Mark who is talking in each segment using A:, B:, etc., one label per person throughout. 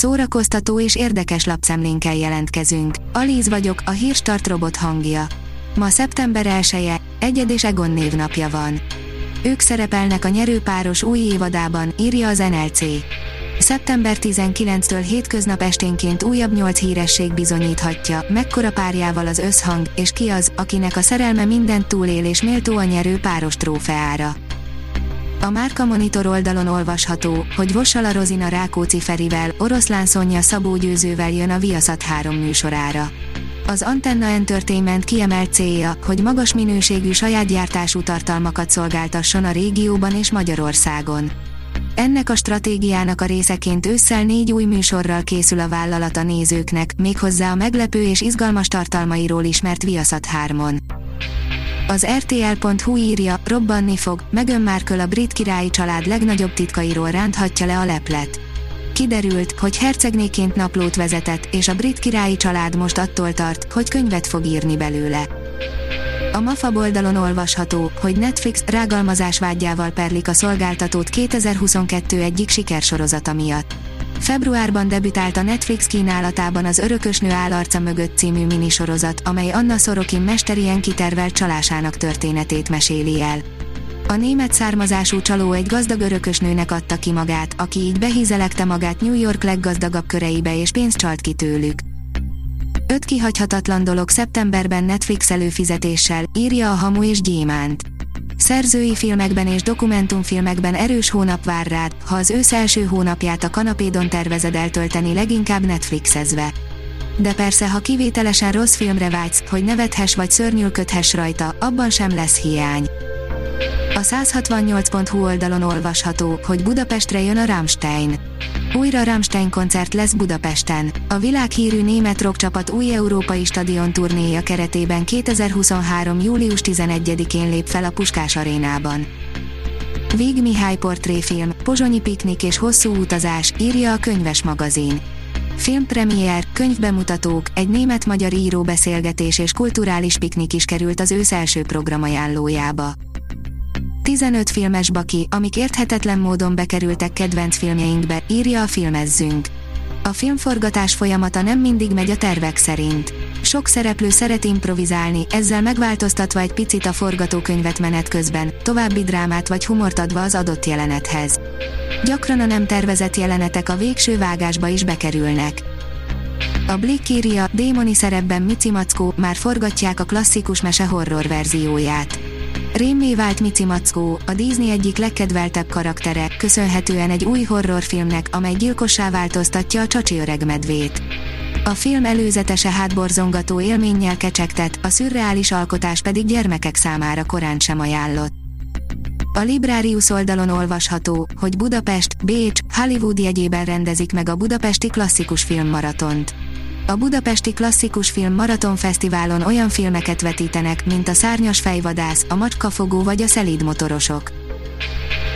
A: Szórakoztató és érdekes lapszemlénkkel jelentkezünk. Alíz vagyok, a hírstart robot hangja. Ma szeptember 1-e, Egyed és Egon névnapja van. Ők szerepelnek a nyerőpáros új évadában, írja az NLC. Szeptember 19-től hétköznap esténként újabb nyolc híresség bizonyíthatja, mekkora párjával az összhang, és ki az, akinek a szerelme mindent túlél és méltó a nyerő páros trófeára. A Márka Monitor oldalon olvasható, hogy Vossala Rozina Rákóczi Ferivel, Oroszlán Szonya Szabó Győzővel jön a Viaszat 3 műsorára. Az Antenna Entertainment kiemelt célja, hogy magas minőségű saját gyártású tartalmakat szolgáltasson a régióban és Magyarországon. Ennek a stratégiának a részeként ősszel négy új műsorral készül a vállalat a nézőknek, méghozzá a meglepő és izgalmas tartalmairól ismert Viaszat 3-on. Az RTL.hu írja, robbanni fog, Meghan Markle a brit királyi család legnagyobb titkairól ránthatja le a leplet. Kiderült, hogy hercegnéként naplót vezetett, és a brit királyi család most attól tart, hogy könyvet fog írni belőle. A MAFA oldalon olvasható, hogy Netflix rágalmazás vágyával perlik a szolgáltatót 2022 egyik sikersorozata miatt. Februárban debütált a Netflix kínálatában az Örökösnő állarca mögött című minisorozat, amely Anna Sorokin mesterien kitervelt csalásának történetét meséli el. A német származású csaló egy gazdag örökösnőnek adta ki magát, aki így behízelekte magát New York leggazdagabb köreibe és pénzt csalt ki tőlük. Öt kihagyhatatlan dolog szeptemberben Netflix előfizetéssel, írja a Hamu és Gyémánt. Szerzői filmekben és dokumentumfilmekben erős hónap vár rád, ha az ősz első hónapját a kanapédon tervezed eltölteni leginkább Netflixezve. De persze, ha kivételesen rossz filmre vágysz, hogy nevethess vagy szörnyülködhess rajta, abban sem lesz hiány. A 168.hu oldalon olvasható, hogy Budapestre jön a Rammstein. Újra Rammstein koncert lesz Budapesten. A világhírű német rockcsapat új európai stadion turnéja keretében 2023. július 11-én lép fel a Puskás arénában. Vég Mihály portréfilm, pozsonyi piknik és hosszú utazás, írja a könyves magazin. Filmpremier, könyvbemutatók, egy német-magyar író beszélgetés és kulturális piknik is került az ősz első programajánlójába. 15 filmes baki, amik érthetetlen módon bekerültek kedvenc filmjeinkbe, írja a Filmezzünk. A filmforgatás folyamata nem mindig megy a tervek szerint. Sok szereplő szeret improvizálni, ezzel megváltoztatva egy picit a forgatókönyvet menet közben, további drámát vagy humort adva az adott jelenethez. Gyakran a nem tervezett jelenetek a végső vágásba is bekerülnek. A Blick írja, démoni szerepben Mici Mackó, már forgatják a klasszikus mese horror verzióját. Rémmé vált Mici Mackó, a Disney egyik legkedveltebb karaktere, köszönhetően egy új horrorfilmnek, amely gyilkossá változtatja a csacsi öreg medvét. A film előzetese hátborzongató élménnyel kecsegtet, a szürreális alkotás pedig gyermekek számára korán sem ajánlott. A Librarius oldalon olvasható, hogy Budapest, Bécs, Hollywood jegyében rendezik meg a Budapesti Klasszikus Filmmaratont. A Budapesti Klasszikus Film Maraton Fesztiválon olyan filmeket vetítenek, mint a Szárnyas fejvadász, a Macskafogó vagy a Szelíd motorosok.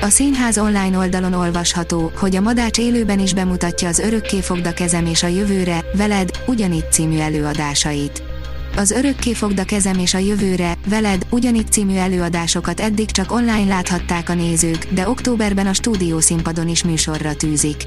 A: A színház online oldalon olvasható, hogy a Madács élőben is bemutatja az Örökké fogda kezem és a jövőre, veled, ugyanitt című előadásait. Az Örökké fogda kezem és a jövőre, veled, ugyanitt című előadásokat eddig csak online láthatták a nézők, de októberben a stúdiószínpadon is műsorra tűzik.